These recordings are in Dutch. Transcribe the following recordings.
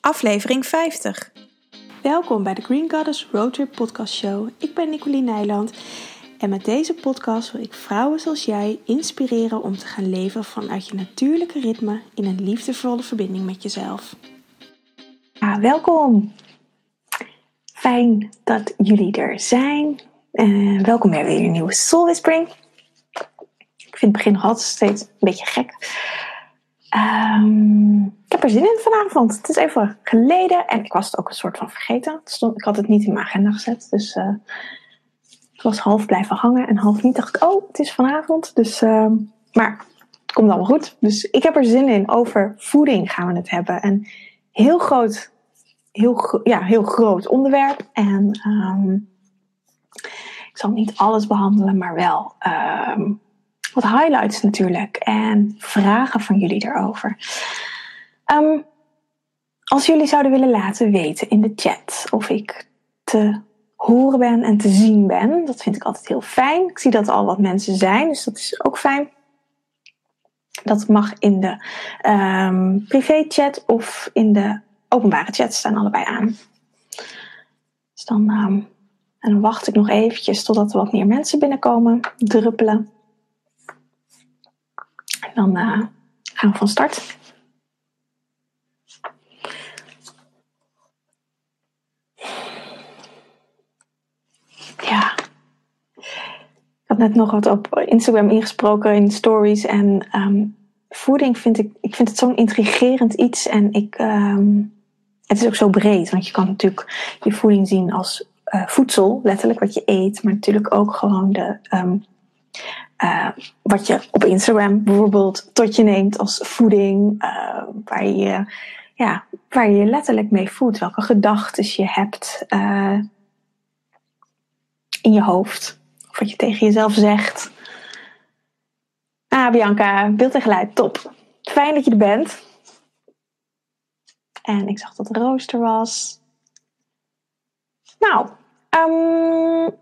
aflevering 50. Welkom bij de Green Goddess Roadtrip Podcast Show. Ik ben Nicoline Nijland en met deze podcast wil ik vrouwen zoals jij inspireren om te gaan leven vanuit je natuurlijke ritme in een liefdevolle verbinding met jezelf. Ja, welkom! Fijn dat jullie er zijn. Uh, welkom bij weer een nieuwe Soul Whispering. Ik vind het begin nog altijd steeds een beetje gek. Ik heb er zin in vanavond. Het is even geleden en ik was het ook een soort van vergeten. Ik had het niet in mijn agenda gezet, dus ik was half blijven hangen en half niet. Dacht ik, oh, het is vanavond. Dus, uh, maar het komt allemaal goed. Dus ik heb er zin in. Over voeding gaan we het hebben. Een heel groot, heel, ja, heel groot onderwerp. En um, ik zal niet alles behandelen, maar wel um, wat highlights natuurlijk. En vragen van jullie erover. Um, als jullie zouden willen laten weten in de chat of ik te horen ben en te zien ben, dat vind ik altijd heel fijn. Ik zie dat al wat mensen zijn, dus dat is ook fijn. Dat mag in de um, privé chat of in de openbare chat staan allebei aan. Dus dan, um, en dan wacht ik nog eventjes totdat er wat meer mensen binnenkomen, druppelen. En dan uh, gaan we van start. Ja. Ik had net nog wat op Instagram ingesproken in stories. En um, voeding vind ik, ik vind het zo'n intrigerend iets. En ik, um, het is ook zo breed. Want je kan natuurlijk je voeding zien als uh, voedsel, letterlijk wat je eet. Maar natuurlijk ook gewoon de, um, uh, wat je op Instagram bijvoorbeeld tot je neemt als voeding. Uh, waar je ja, waar je letterlijk mee voedt. Welke gedachten je hebt in je hoofd. Wat je tegen jezelf zegt. Ah, Bianca, beeld en geluid, top. Fijn dat je er bent. En ik zag dat de rooster was. Nou, um,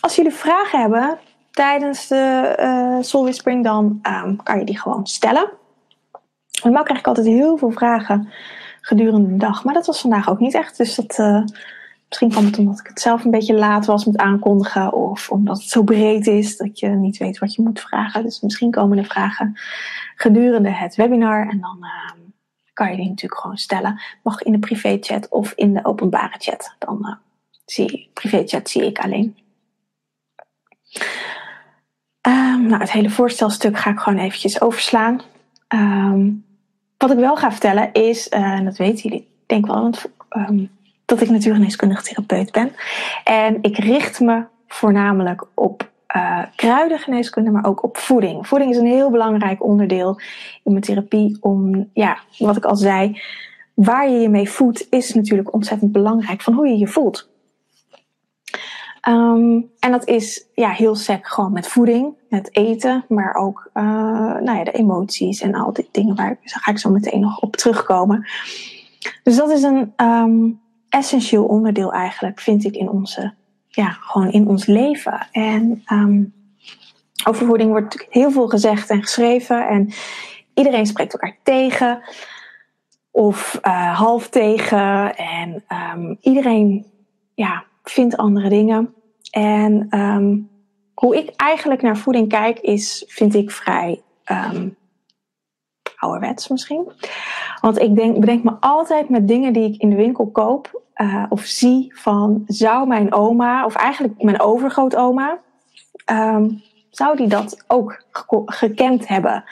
als jullie vragen hebben tijdens de uh, Soul Whispering, dan um, kan je die gewoon stellen. Normaal krijg ik altijd heel veel vragen gedurende de dag. Maar dat was vandaag ook niet echt. Dus dat, uh, misschien kwam het omdat ik het zelf een beetje laat was met aankondigen. Of omdat het zo breed is dat je niet weet wat je moet vragen. Dus misschien komen de vragen gedurende het webinar. En dan uh, kan je die natuurlijk gewoon stellen. Mag in de privé chat of in de openbare chat. Dan uh, zie je, privé chat zie ik alleen. Um, nou, het hele voorstelstuk ga ik gewoon eventjes overslaan. Um, wat ik wel ga vertellen is, uh, en dat weten jullie denk wel, want, um, dat ik natuurgeneeskundig therapeut ben. En ik richt me voornamelijk op uh, kruidengeneeskunde, maar ook op voeding. Voeding is een heel belangrijk onderdeel in mijn therapie. Om, ja, wat ik al zei, waar je je mee voedt is natuurlijk ontzettend belangrijk van hoe je je voelt. Um, en dat is ja, heel sec gewoon met voeding, met eten, maar ook uh, nou ja, de emoties en al die dingen waar ga ik zo meteen nog op terugkomen. Dus dat is een um, essentieel onderdeel eigenlijk, vind ik, in onze, ja, gewoon in ons leven. En um, over voeding wordt heel veel gezegd en geschreven en iedereen spreekt elkaar tegen of uh, half tegen en um, iedereen ja, vindt andere dingen. En um, hoe ik eigenlijk naar voeding kijk, is, vind ik vrij ouderwets misschien. Want ik denk, bedenk me altijd met dingen die ik in de winkel koop uh, of zie van, zou mijn oma, of eigenlijk mijn overgrootoma, um, zou die dat ook gekend hebben?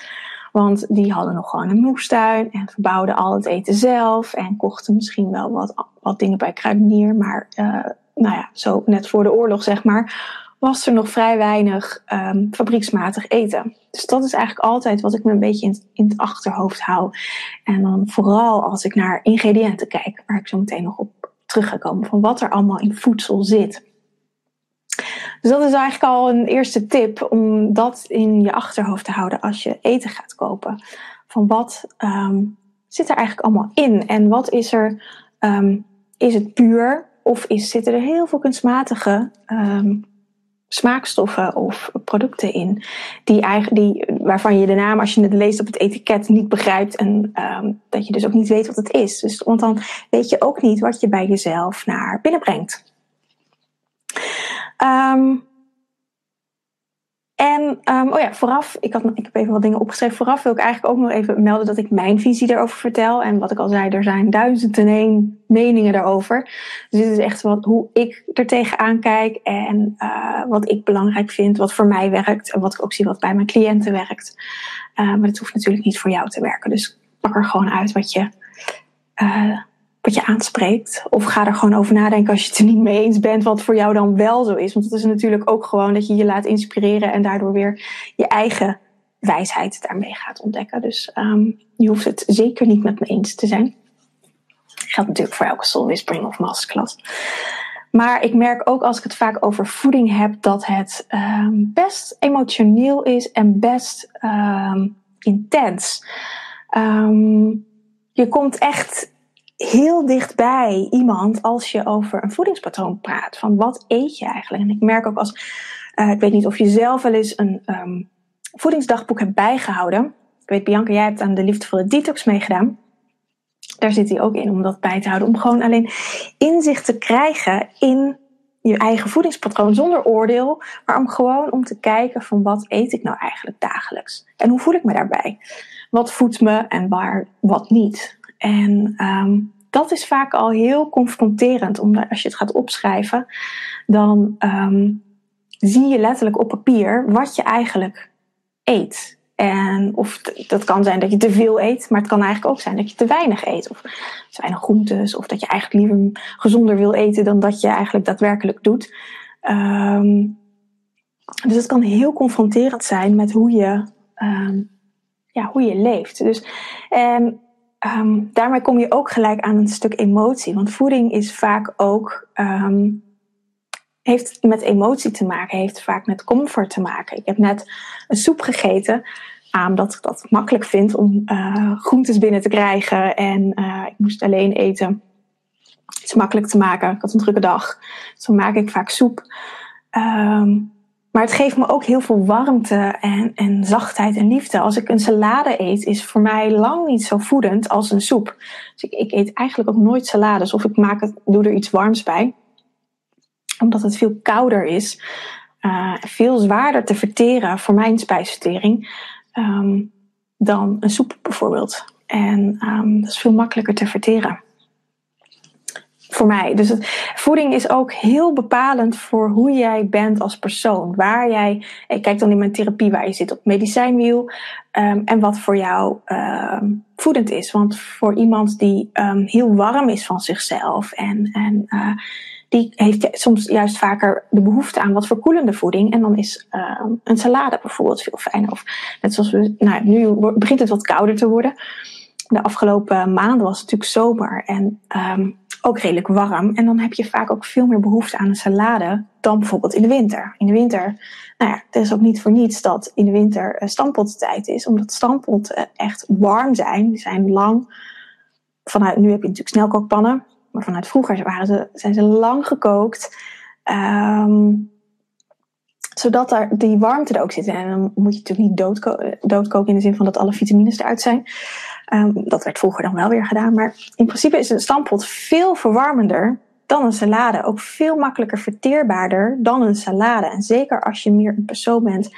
Want die hadden nog gewoon een moestuin en verbouwden al het eten zelf en kochten misschien wel wat, wat dingen bij kruidenier, maar uh, nou ja, zo net voor de oorlog zeg maar, was er nog vrij weinig um, fabrieksmatig eten. Dus dat is eigenlijk altijd wat ik me een beetje in het achterhoofd hou. En dan vooral als ik naar ingrediënten kijk, waar ik zo meteen nog op terug van wat er allemaal in voedsel zit. Dus dat is eigenlijk al een eerste tip om dat in je achterhoofd te houden als je eten gaat kopen. Van wat um, zit er eigenlijk allemaal in en wat is er, um, is het puur of is, zitten er heel veel kunstmatige um, smaakstoffen of producten in. Die eigenlijk, die, waarvan je de naam, als je het leest op het etiket, niet begrijpt. En um, dat je dus ook niet weet wat het is. Dus, want dan weet je ook niet wat je bij jezelf naar binnen brengt. Um, en um, oh ja, vooraf, ik, had, ik heb even wat dingen opgeschreven. Vooraf wil ik eigenlijk ook nog even melden dat ik mijn visie daarover vertel. En wat ik al zei, er zijn duizend en één meningen daarover. Dus dit is echt wat, hoe ik er tegenaan kijk. En uh, wat ik belangrijk vind, wat voor mij werkt. En wat ik ook zie wat bij mijn cliënten werkt. Uh, maar dat hoeft natuurlijk niet voor jou te werken. Dus pak er gewoon uit wat je, uh, wat je aanspreekt. Of ga er gewoon over nadenken als je het er niet mee eens bent, wat voor jou dan wel zo is. Want het is natuurlijk ook gewoon dat je je laat inspireren en daardoor weer je eigen wijsheid daarmee gaat ontdekken. Dus um, je hoeft het zeker niet met me eens te zijn. Dat geldt natuurlijk voor elke soul whispering of masterclass. Maar ik merk ook als ik het vaak over voeding heb, dat het um, best emotioneel is en best um, intens. Je komt echt heel dichtbij iemand als je over een voedingspatroon praat. Van wat eet je eigenlijk? En ik merk ook als, uh, ik weet niet of je zelf wel eens een um, voedingsdagboek hebt bijgehouden. Ik weet, Bianca, jij hebt aan de liefdevolle detox meegedaan. Daar zit hij ook in om dat bij te houden. Om gewoon alleen inzicht te krijgen in je eigen voedingspatroon zonder oordeel. Maar om gewoon om te kijken van wat eet ik nou eigenlijk dagelijks? En hoe voel ik me daarbij? Wat voedt me en waar wat niet? En um, dat is vaak al heel confronterend, omdat als je het gaat opschrijven, dan um, zie je letterlijk op papier wat je eigenlijk eet. En of dat kan zijn dat je te veel eet, maar het kan eigenlijk ook zijn dat je te weinig eet. Of te weinig groentes, of dat je eigenlijk liever gezonder wil eten dan dat je eigenlijk daadwerkelijk doet. Um, dus het kan heel confronterend zijn met hoe je, ja, hoe je leeft. Dus, en um, daarmee kom je ook gelijk aan een stuk emotie. Want voeding is vaak ook. Um, heeft met emotie te maken, heeft vaak met comfort te maken. Ik heb net een soep gegeten, omdat ik dat makkelijk vind om uh, groentes binnen te krijgen. En uh, ik moest alleen eten. Het is makkelijk te maken. Ik had een drukke dag. Dus dan maak ik vaak soep. Um, maar het geeft me ook heel veel warmte en, en zachtheid en liefde. Als ik een salade eet, is voor mij lang niet zo voedend als een soep. Dus ik, ik eet eigenlijk ook nooit salades. Of ik maak doe er iets warms bij. Omdat het veel kouder is. Uh, veel zwaarder te verteren voor mijn spijsvertering. Um, dan een soep bijvoorbeeld. En um, dat is veel makkelijker te verteren voor mij. Dus voeding is ook heel bepalend voor hoe jij bent als persoon. Waar jij, ik kijk dan in mijn therapie waar je zit op medicijnwiel. Um, en wat voor jou um, voedend is. Want voor iemand die um, heel warm is van zichzelf en, en uh, die heeft soms juist vaker de behoefte aan wat verkoelende voeding. En dan is een salade bijvoorbeeld veel fijner. Of net zoals we, nou, nu begint het wat kouder te worden. De afgelopen maanden was het natuurlijk zomer. En ook redelijk warm. En dan heb je vaak ook veel meer behoefte aan een salade dan bijvoorbeeld in de winter. In de winter, nou ja, het is ook niet voor niets dat in de winter stampottijd is. Omdat stampotten echt warm zijn. Die zijn lang. Vanuit, nu heb je natuurlijk snelkookpannen. Maar vanuit vroeger waren ze, zijn ze lang gekookt. Um, zodat er die warmte er ook zit. En dan moet je natuurlijk niet doodko doodkoken in de zin van dat alle vitamines eruit zijn. Um, dat werd vroeger dan wel weer gedaan. Maar in principe is een stampot veel verwarmender dan een salade. Ook veel makkelijker verteerbaarder dan een salade. En zeker als je meer een persoon bent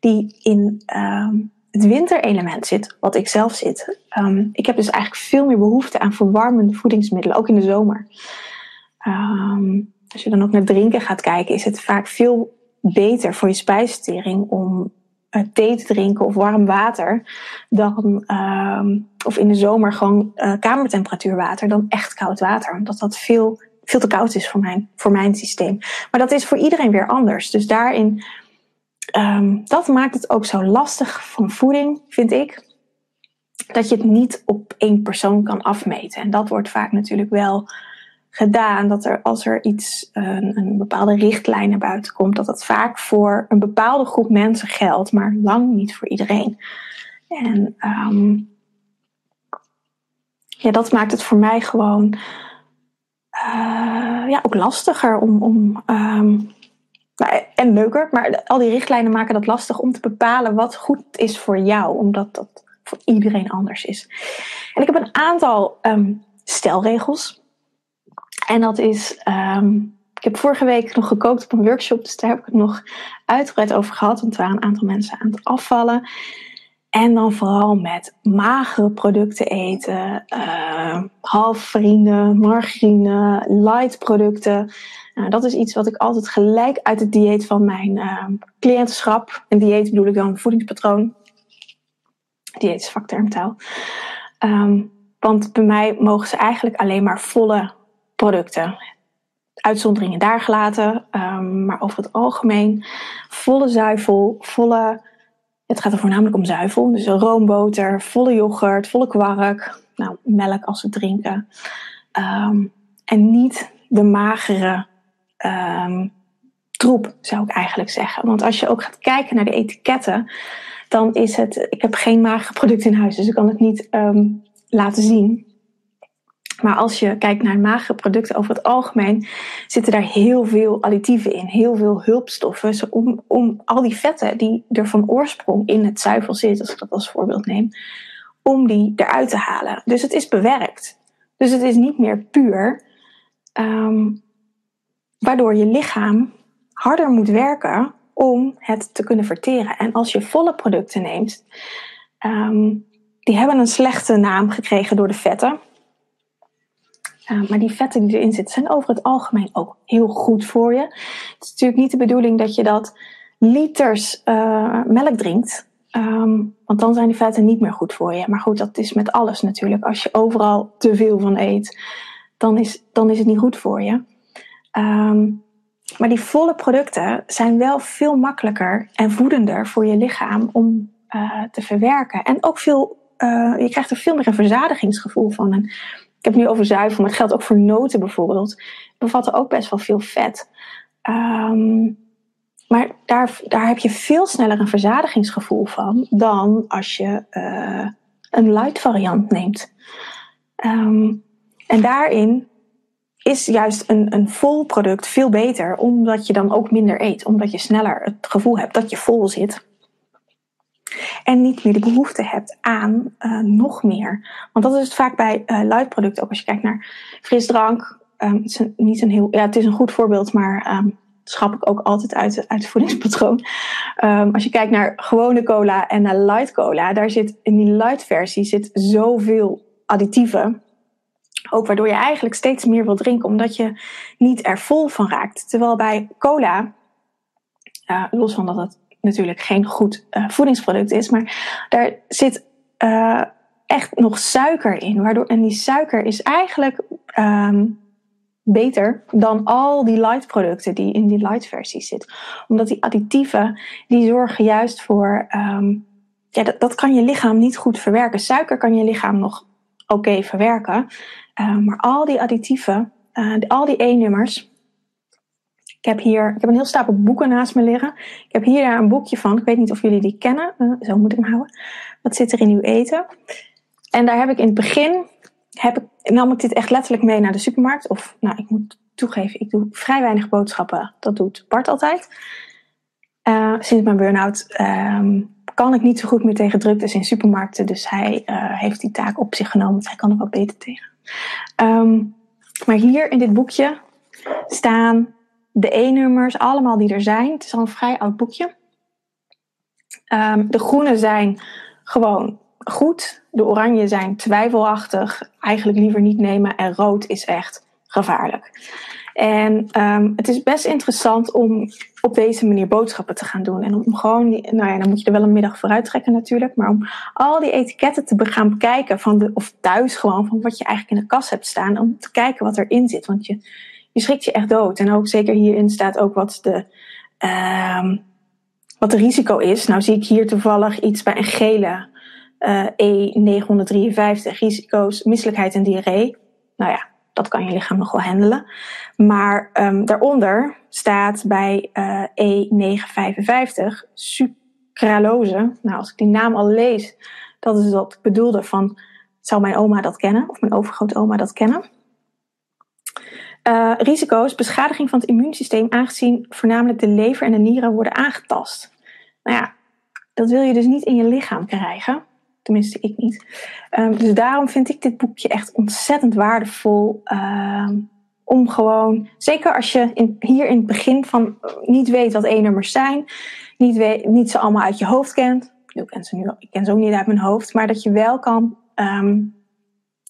die in um, het winterelement zit, wat ik zelf zit. Um, ik heb dus eigenlijk veel meer behoefte aan verwarmende voedingsmiddelen, ook in de zomer. Als je dan ook naar drinken gaat kijken, is het vaak veel beter voor je spijsvertering om thee te drinken of warm water dan, uh, of in de zomer gewoon uh, kamertemperatuur water dan echt koud water. Omdat dat veel, veel te koud is voor mijn, voor mijn systeem. Maar dat is voor iedereen weer anders. Dus daarin, um, dat maakt het ook zo lastig van voeding, vind ik. Dat je het niet op één persoon kan afmeten. En dat wordt vaak natuurlijk wel gedaan dat er als er iets, een, een bepaalde richtlijn naar buiten komt, dat dat vaak voor een bepaalde groep mensen geldt, maar lang niet voor iedereen. En um, ja, dat maakt het voor mij gewoon uh, ja, ook lastiger om, om um, nou, en leuker, maar al die richtlijnen maken dat lastig om te bepalen wat goed is voor jou, omdat dat voor iedereen anders is. En ik heb een aantal ehm, stelregels. En dat is, ehm, ik heb vorige week nog gekookt op een workshop, dus daar heb ik het nog uitgebreid over gehad, want er waren een aantal mensen aan het afvallen. En dan vooral met magere producten eten, uh, margarine, light producten. Nou, dat is iets wat ik altijd gelijk uit het dieet van mijn uh, cliëntenschap. En dieet bedoel ik dan voedingspatroon. Dieet is vaktermtaal. Um, want bij mij mogen ze eigenlijk alleen maar volle producten. Uitzonderingen daar gelaten, um, maar over het algemeen volle zuivel, volle het gaat er voornamelijk om zuivel. Dus roomboter, volle yoghurt, volle kwark. Nou, melk als we drinken. Um, en niet de magere um, troep, zou ik eigenlijk zeggen. Want als je ook gaat kijken naar de etiketten, dan is het. Ik heb geen magere producten in huis, dus ik kan het niet laten zien. Maar als je kijkt naar magere producten over het algemeen, zitten daar heel veel additieven in, heel veel hulpstoffen. Om, om al die vetten die er van oorsprong in het zuivel zitten, als ik dat als voorbeeld neem, om die eruit te halen. Dus het is bewerkt. Dus het is niet meer puur. Um, waardoor je lichaam harder moet werken om het te kunnen verteren. En als je volle producten neemt, um, die hebben een slechte naam gekregen door de vetten. Maar die vetten die erin zitten zijn over het algemeen ook heel goed voor je. Het is natuurlijk niet de bedoeling dat je dat liters uh, melk drinkt. Um, want dan zijn die vetten niet meer goed voor je. Maar goed, dat is met alles natuurlijk. Als je overal te veel van eet, dan is, dan is het niet goed voor je. Um, maar die volle producten zijn wel veel makkelijker en voedender voor je lichaam om uh, te verwerken. En ook veel, je krijgt er veel meer een verzadigingsgevoel van. Ik heb het nu over zuivel, maar het geldt ook voor noten bijvoorbeeld. Bevatten ook best wel veel vet. Um, maar daar, daar heb je veel sneller een verzadigingsgevoel van dan als je uh, een light variant neemt. Um, en daarin is juist een, een vol product veel beter, omdat je dan ook minder eet. Omdat je sneller het gevoel hebt dat je vol zit. En niet meer de behoefte hebt aan uh, nog meer. Want dat is het vaak bij uh, luidproducten. Ook als je kijkt naar frisdrank. Um, het, is een, niet een heel, ja, het is een goed voorbeeld, maar um, schap ik ook altijd uit, het voedingspatroon. Um, als je kijkt naar gewone cola en naar light cola, daar zit in die light versie zit zoveel additieven. Ook waardoor je eigenlijk steeds meer wil drinken, omdat je niet er vol van raakt. Terwijl bij cola, uh, los van dat het natuurlijk geen goed uh, voedingsproduct is, maar daar zit uh, echt nog suiker in. Waardoor, en die suiker is eigenlijk um, beter dan al die light producten die in die light versie zitten. Omdat die additieven, die zorgen juist voor, um, ja, dat, dat kan je lichaam niet goed verwerken. Suiker kan je lichaam nog oké verwerken. Uh, maar al die additieven, uh, al die E-nummers, heb hier ik heb een heel stapel boeken naast me liggen. Ik heb hier daar een boekje van. Ik weet niet of jullie die kennen. Uh, zo moet ik hem houden. Wat zit er in uw eten? En daar heb ik in het begin, heb ik, nam ik dit echt letterlijk mee naar de supermarkt. Of, nou, ik moet toegeven, ik doe vrij weinig boodschappen. Dat doet Bart altijd. Uh, sinds mijn burn-out um, kan ik niet zo goed meer tegen druktes in supermarkten. Dus hij uh, heeft die taak op zich genomen. hij kan er wat beter tegen. Um, maar hier in dit boekje staan de E-nummers, allemaal die er zijn. Het is al een vrij oud boekje. Um, de groene zijn gewoon goed. De oranje zijn twijfelachtig. Eigenlijk liever niet nemen. En rood is echt gevaarlijk. En um, het is best interessant om op deze manier boodschappen te gaan doen. En om gewoon, nou ja, dan moet je er wel een middag vooruit trekken natuurlijk. Maar om al die etiketten te gaan bekijken, van de, of thuis gewoon, van wat je eigenlijk in de kast hebt staan. Om te kijken wat erin zit. Want je, je schrikt je echt dood. En ook zeker hierin staat ook wat de, um, wat de risico is. Nou zie ik hier toevallig iets bij een gele uh, E953. Risico's, misselijkheid en diarree. Nou ja, dat kan je lichaam nog wel handelen. Maar um, daaronder staat bij uh, E955 sucralose. Nou, als ik die naam al lees, dat is wat bedoelde van, zou mijn oma dat kennen? Of mijn overgrootoma dat kennen? Uh, risico's, beschadiging van het immuunsysteem, aangezien voornamelijk de lever en de nieren worden aangetast. Nou ja, dat wil je dus niet in je lichaam krijgen. Tenminste, ik niet. Um, dus daarom vind ik dit boekje echt ontzettend waardevol. Um, om gewoon, zeker als je in, hier in het begin van niet weet wat E-nummers zijn, niet, niet ze allemaal uit je hoofd kent. Ik ken ze, nu, ik ken ze ook niet uit mijn hoofd, maar dat je wel kan um,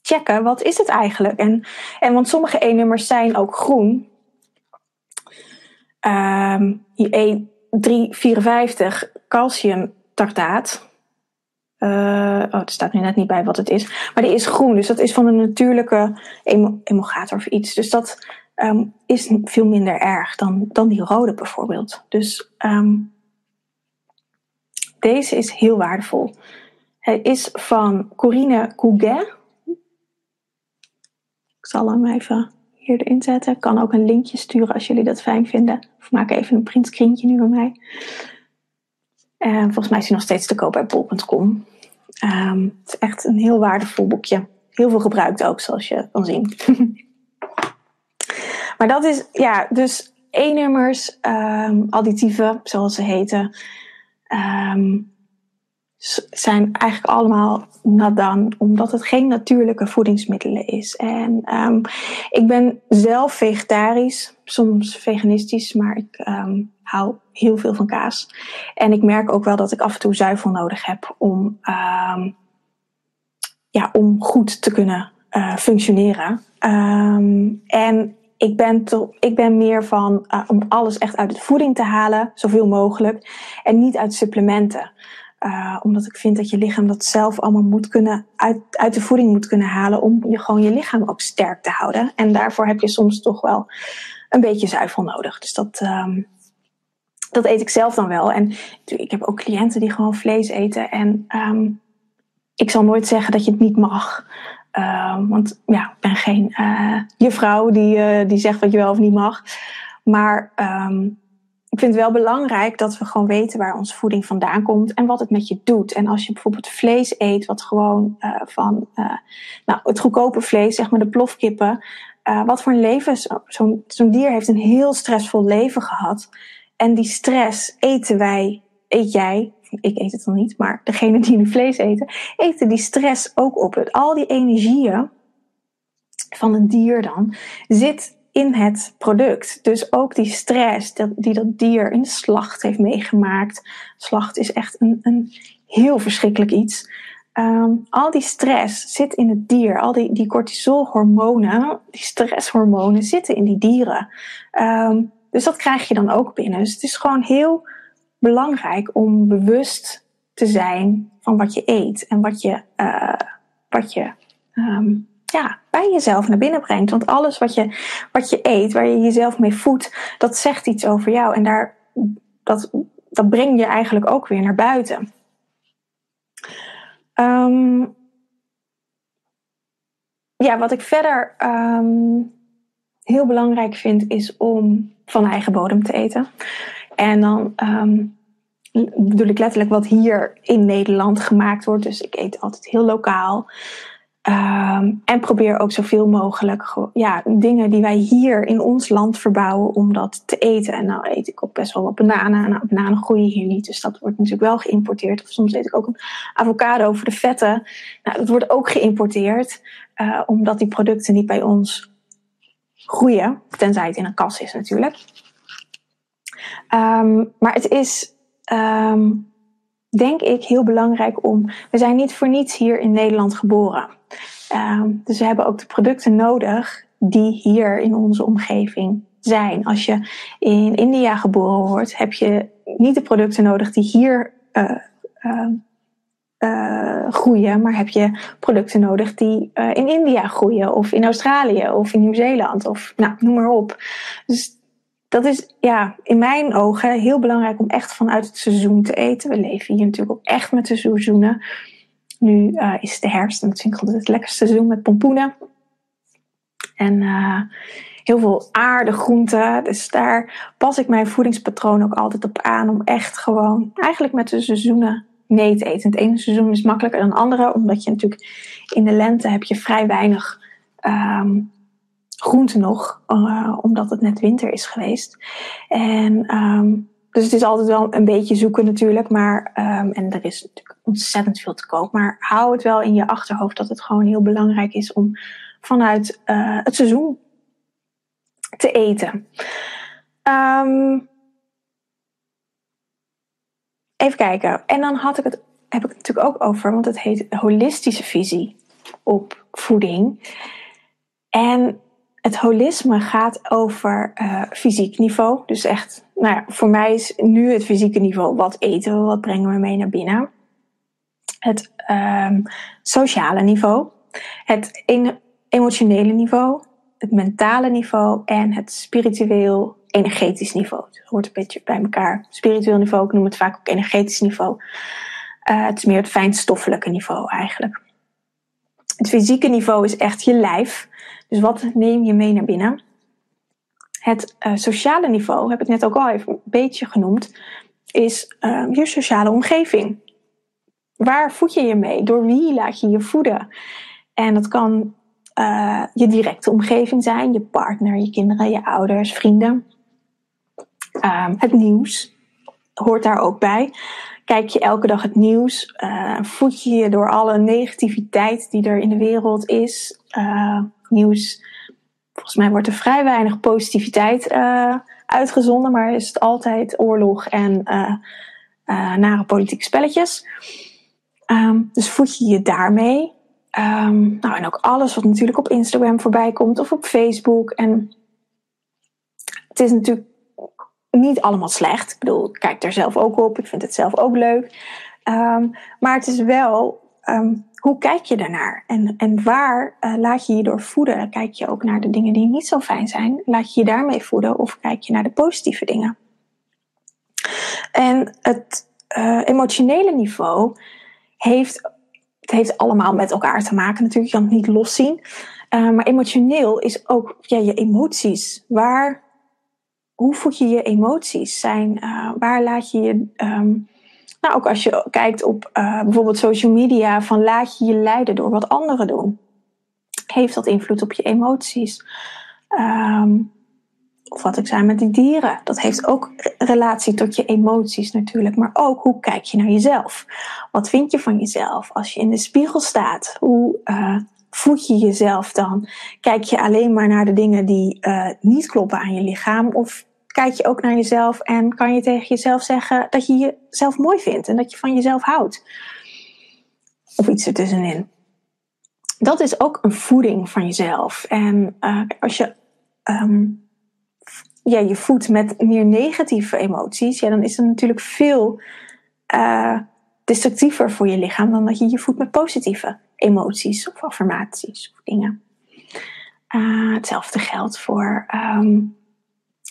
checken wat is het eigenlijk. En, en want sommige E-nummers zijn ook groen. Um, E354 calciumtartaat. Uh, oh, er staat nu net niet bij wat het is. Maar die is groen, dus dat is van een natuurlijke emulgator of iets. Dus dat um, is veel minder erg dan, dan die rode bijvoorbeeld. Dus um, deze is heel waardevol. Hij is van Corine Couget. Zal hem even hier zetten. Ik kan ook een linkje sturen als jullie dat fijn vinden. Of maak even een printscreentje nu bij mij. Uh, volgens mij is hij nog steeds te koop bij bol.com. Um, ehm, het is echt een heel waardevol boekje. Heel veel gebruikt ook, zoals je kan zien. maar dat is, ja, dus E-nummers, um, additieven, zoals ze heten. Um, zijn eigenlijk allemaal nadan, omdat het geen natuurlijke voedingsmiddelen is. En um, ik ben zelf vegetarisch, soms veganistisch, maar ik um, hou heel veel van kaas. En ik merk ook wel dat ik af en toe zuivel nodig heb om, um, ja, om goed te kunnen uh, functioneren. en ik ben, ik ben meer van uh, om alles echt uit de voeding te halen, zoveel mogelijk, en niet uit supplementen. Uh, omdat ik vind dat je lichaam dat zelf allemaal moet kunnen, uit, uit de voeding moet kunnen halen om je gewoon je lichaam ook sterk te houden. En daarvoor heb je soms toch wel een beetje zuivel nodig. Dus dat, um, dat eet ik zelf dan wel. En ik heb ook cliënten die gewoon vlees eten. En um, ik zal nooit zeggen dat je het niet mag. Uh, want ja, ik ben geen uh, juffrouw die, uh, die zegt wat je wel of niet mag. Maar ik vind het wel belangrijk dat we gewoon weten waar onze voeding vandaan komt en wat het met je doet. En als je bijvoorbeeld vlees eet, wat gewoon uh, van uh, nou, het goedkope vlees, zeg maar de plofkippen. Uh, wat voor een leven, zo'n zo dier heeft een heel stressvol leven gehad. En die stress eten wij, eet jij, ik eet het dan niet, maar degene die nu vlees eten, eten die stress ook op. Al die energieën van een dier dan zit in het product. Dus ook die stress die dat dier in de slacht heeft meegemaakt. Slacht is echt een, een heel verschrikkelijk iets. Um, al die stress zit in het dier. Al die, die cortisolhormonen, die stresshormonen zitten in die dieren. Um, dus dat krijg je dan ook binnen. Dus het is gewoon heel belangrijk om bewust te zijn van wat je eet en wat je, uh, wat je um, ja, bij jezelf naar binnen brengt. Want alles wat je, wat je eet, waar je jezelf mee voedt, dat zegt iets over jou. En daar, dat, dat breng je eigenlijk ook weer naar buiten. Um, ja, wat ik verder um, heel belangrijk vind, is om van eigen bodem te eten. En dan um, bedoel ik letterlijk wat hier in Nederland gemaakt wordt. Dus ik eet altijd heel lokaal. Um, en probeer ook zoveel mogelijk ja, dingen die wij hier in ons land verbouwen om dat te eten. En nou eet ik ook best wel wat bananen. Nou, bananen groeien hier niet, dus dat wordt natuurlijk wel geïmporteerd. Of soms eet ik ook een avocado voor de vetten. Nou, dat wordt ook geïmporteerd, uh, omdat die producten niet bij ons groeien. Tenzij het in een kas is natuurlijk. Um, maar het is um, denk ik heel belangrijk om. We zijn niet voor niets hier in Nederland geboren. Um, dus we hebben ook de producten nodig die hier in onze omgeving zijn. Als je in India geboren wordt, heb je niet de producten nodig die hier uh, uh, uh, groeien, maar heb je producten nodig die in India groeien, of in Australië, of in Nieuw-Zeeland, of nou, noem maar op. Dus dat is ja, in mijn ogen heel belangrijk om echt vanuit het seizoen te eten. We leven hier natuurlijk ook echt met de seizoenen. Nu uh, is het de herfst en dat vind ik altijd het lekkerste seizoen met pompoenen. En uh, heel veel aarde, groenten. Dus daar pas ik mijn voedingspatroon ook altijd op aan. Om echt gewoon eigenlijk met de seizoenen mee te eten. Het ene seizoen is makkelijker dan het andere. Omdat je natuurlijk in de lente heb je vrij weinig um, groente nog, uh, omdat het net winter is geweest. En um, dus het is altijd wel een beetje zoeken natuurlijk, maar um, en er is natuurlijk ontzettend veel te koop. Maar hou het wel in je achterhoofd dat het gewoon heel belangrijk is om vanuit uh, het seizoen te eten. Um, even kijken. En dan had ik het, heb ik het natuurlijk ook over, want het heet holistische visie op voeding. En het holisme gaat over uh, fysiek niveau. Dus echt, nou ja, voor mij is nu het fysieke niveau wat eten we, wat brengen we mee naar binnen. Het um, sociale niveau, het emotionele niveau, het mentale niveau en het spiritueel energetisch niveau. Het hoort een beetje bij elkaar. Spiritueel niveau, ik noem het vaak ook energetisch niveau. Uh, het is meer het fijnstoffelijke niveau eigenlijk. Het fysieke niveau is echt je lijf. Dus wat neem je mee naar binnen? Het uh, sociale niveau, heb ik net ook al even een beetje genoemd, is uh, je sociale omgeving. Waar voed je je mee? Door wie laat je je voeden? En dat kan uh, je directe omgeving zijn, je partner, je kinderen, je ouders, vrienden. Um, het nieuws hoort daar ook bij. Kijk je elke dag het nieuws? Voed je je door alle negativiteit die er in de wereld is? Nieuws. Volgens mij wordt er vrij weinig positiviteit uh, uitgezonden, maar is het altijd oorlog en nare politieke spelletjes. Um, dus voed je je daarmee? Um, nou, en ook alles wat natuurlijk op Instagram voorbij komt of op Facebook. En het is natuurlijk niet allemaal slecht. Ik bedoel, ik kijk er zelf ook op. Ik vind het zelf ook leuk. Um, maar het is wel, hoe kijk je daarnaar? En, en waar uh, laat je je door voeden? Kijk je ook naar de dingen die niet zo fijn zijn? Laat je je daarmee voeden? Of kijk je naar de positieve dingen? En het uh, emotionele niveau heeft het heeft allemaal met elkaar te maken natuurlijk. Je kan het niet loszien. Uh, maar emotioneel is ook ja, je emoties. Waar, hoe voed je je emoties? Zijn, waar laat je je. Um, nou, ook als je kijkt op uh, bijvoorbeeld social media, van laat je je leiden door wat anderen doen. Heeft dat invloed op je emoties? Um, of wat ik zei met die dieren. Dat heeft ook relatie tot je emoties natuurlijk. Maar ook hoe kijk je naar jezelf? Wat vind je van jezelf als je in de spiegel staat? Hoe uh, voed je jezelf dan? Kijk je alleen maar naar de dingen die uh, niet kloppen aan je lichaam? Of kijk je ook naar jezelf en kan je tegen jezelf zeggen dat je jezelf mooi vindt en dat je van jezelf houdt? Of iets ertussenin. Dat is ook een voeding van jezelf. En uh, als je um, ja, je voedt met meer negatieve emoties, ja, dan is het natuurlijk veel uh, destructiever voor je lichaam dan dat je je voedt met positieve emoties of affirmaties of dingen. Uh, hetzelfde geldt voor um,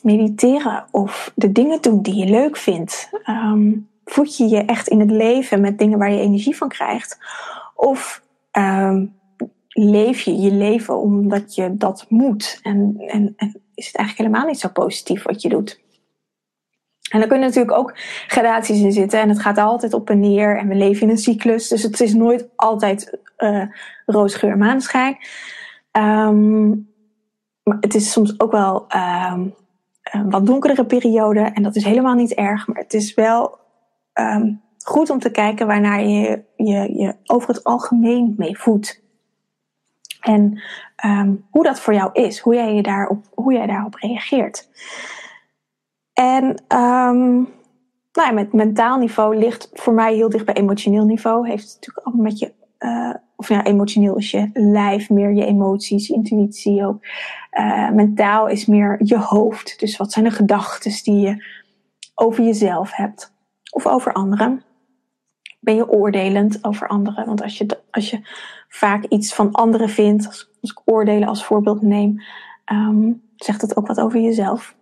mediteren of de dingen doen die je leuk vindt. Um, voed je je echt in het leven met dingen waar je energie van krijgt? Of um, leef je je leven omdat je dat moet en, en, en is het eigenlijk helemaal niet zo positief wat je doet. En er kunnen natuurlijk ook gradaties in zitten. En het gaat altijd op en neer. En we leven in een cyclus. Dus het is nooit altijd uh, roosgeur maanschijn. Um, maar het is soms ook wel een wat donkere periode. En dat is helemaal niet erg. Maar het is wel um, goed om te kijken waarnaar je je, je over het algemeen mee voedt. En um, hoe dat voor jou is, hoe jij, je daarop, hoe jij daarop reageert. En um, nou ja, met mentaal niveau ligt voor mij heel dicht bij emotioneel niveau. Heeft natuurlijk allemaal met je, uh, of ja, emotioneel is je lijf, meer je emoties, intuïtie ook. Uh, mentaal is meer je hoofd. Dus wat zijn de gedachten die je over jezelf hebt of over anderen? Ben je oordelend over anderen? Want als je, als je vaak iets van anderen vindt, als, ik oordelen als voorbeeld neem, um, zegt dat ook wat over jezelf.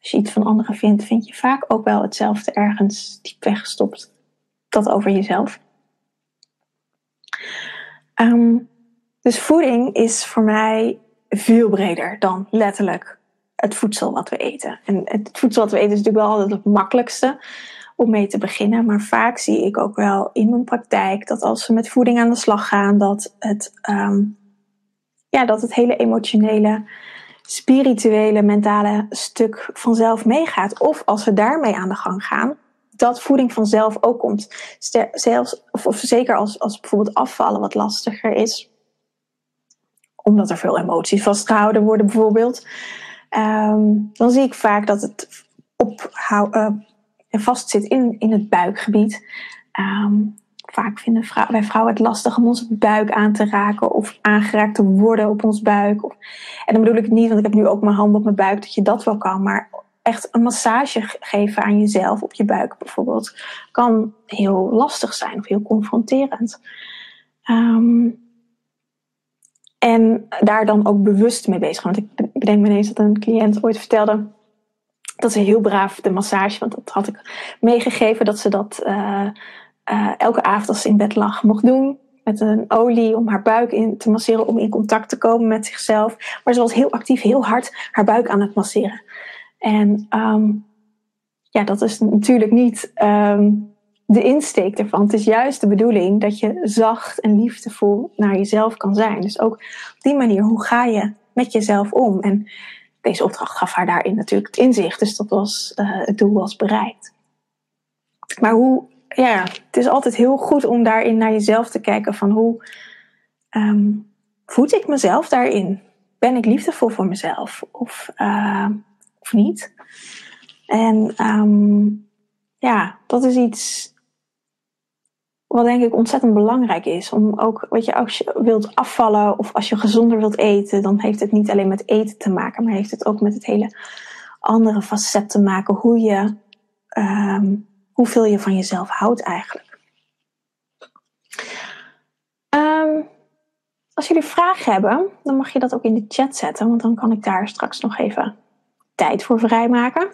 Als je iets van anderen vindt, vind je vaak ook wel hetzelfde ergens diep weggestopt. Dat over jezelf. Um, dus voeding is voor mij veel breder dan letterlijk het voedsel wat we eten. En het voedsel wat we eten is natuurlijk wel altijd het makkelijkste om mee te beginnen. Maar vaak zie ik ook wel in mijn praktijk dat als ze met voeding aan de slag gaan, dat het, um, ja, dat het hele emotionele spirituele, mentale stuk vanzelf meegaat. Of als we daarmee aan de gang gaan, dat voeding vanzelf ook komt. Zelfs, of, zeker als, als bijvoorbeeld afvallen wat lastiger is. Omdat er veel emoties vastgehouden worden bijvoorbeeld. Ehm, dan zie ik vaak dat het ophou, uh, vast zit in, in het buikgebied. Ehm, vaak vinden wij vrouwen het lastig om onze buik aan te raken of aangeraakt te worden op ons buik. En dan bedoel ik niet, want ik heb nu ook mijn hand op mijn buik, dat je dat wel kan. Maar echt een massage geven aan jezelf op je buik bijvoorbeeld, kan heel lastig zijn of heel confronterend. Ehm, en daar dan ook bewust mee bezig. Want ik bedenk me ineens dat een cliënt ooit vertelde dat ze heel braaf de massage, want dat had ik meegegeven, dat ze dat uh, uh, elke avond als ze in bed lag mocht doen. Met een olie om haar buik in te masseren, om in contact te komen met zichzelf. Maar ze was heel actief, heel hard haar buik aan het masseren. En um, ja, dat is natuurlijk niet um, de insteek ervan. Het is juist de bedoeling dat je zacht en liefdevol naar jezelf kan zijn. Dus ook op die manier, hoe ga je met jezelf om? En deze opdracht gaf haar daarin natuurlijk het inzicht. Dus dat was, uh, het doel was bereikt. Maar hoe, ja, het is altijd heel goed om daarin naar jezelf te kijken van hoe um, voed ik mezelf daarin? Ben ik liefdevol voor mezelf? Of, of niet? En um, ja, dat is iets wat denk ik ontzettend belangrijk is. Om ook, weet je, als je wilt afvallen of als je gezonder wilt eten, dan heeft het niet alleen met eten te maken, maar heeft het ook met het hele andere facet te maken. Hoe je, um, hoeveel je van jezelf houdt eigenlijk. Um, als jullie vragen hebben, dan mag je dat ook in de chat zetten, want dan kan ik daar straks nog even tijd voor vrijmaken.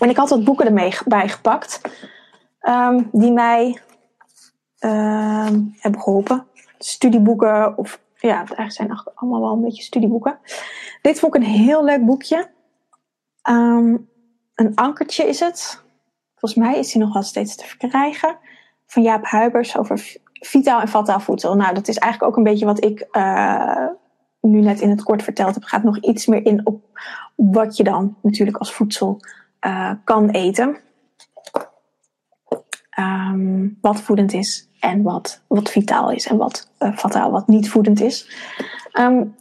En ik had wat boeken ermee bij gepakt. Um, die mij um, hebben geholpen. Studieboeken, of ja, eigenlijk zijn allemaal wel een beetje studieboeken. Dit vond ik een heel leuk boekje. Um, een ankertje is het. Volgens mij is die nog wel steeds te verkrijgen. Van Jaap Huibers over vitaal en vataal voedsel. Nou, dat is eigenlijk ook een beetje wat ik uh, nu net in het kort verteld heb. Gaat nog iets meer in op wat je dan natuurlijk als voedsel uh, kan eten um, wat voedend is en wat, wat vitaal is en wat uh, vataal, wat niet voedend is. Um,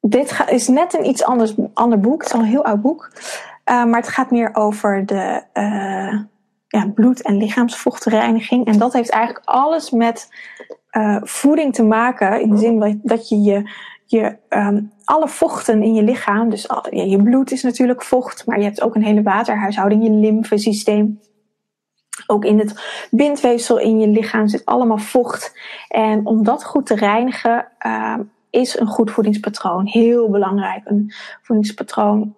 dit is net een iets anders, ander boek. Het is al een heel oud boek. Uh, maar het gaat meer over de ja, bloed- en lichaamsvochtreiniging. En dat heeft eigenlijk alles met voeding te maken. In de zin dat je je, je um, alle vochten in je lichaam. Dus ja, je bloed is natuurlijk vocht. Maar je hebt ook een hele waterhuishouding. Je lymfesysteem. Ook in het bindweefsel in je lichaam zit allemaal vocht. En om dat goed te reinigen, uh, is een goed voedingspatroon heel belangrijk. Een voedingspatroon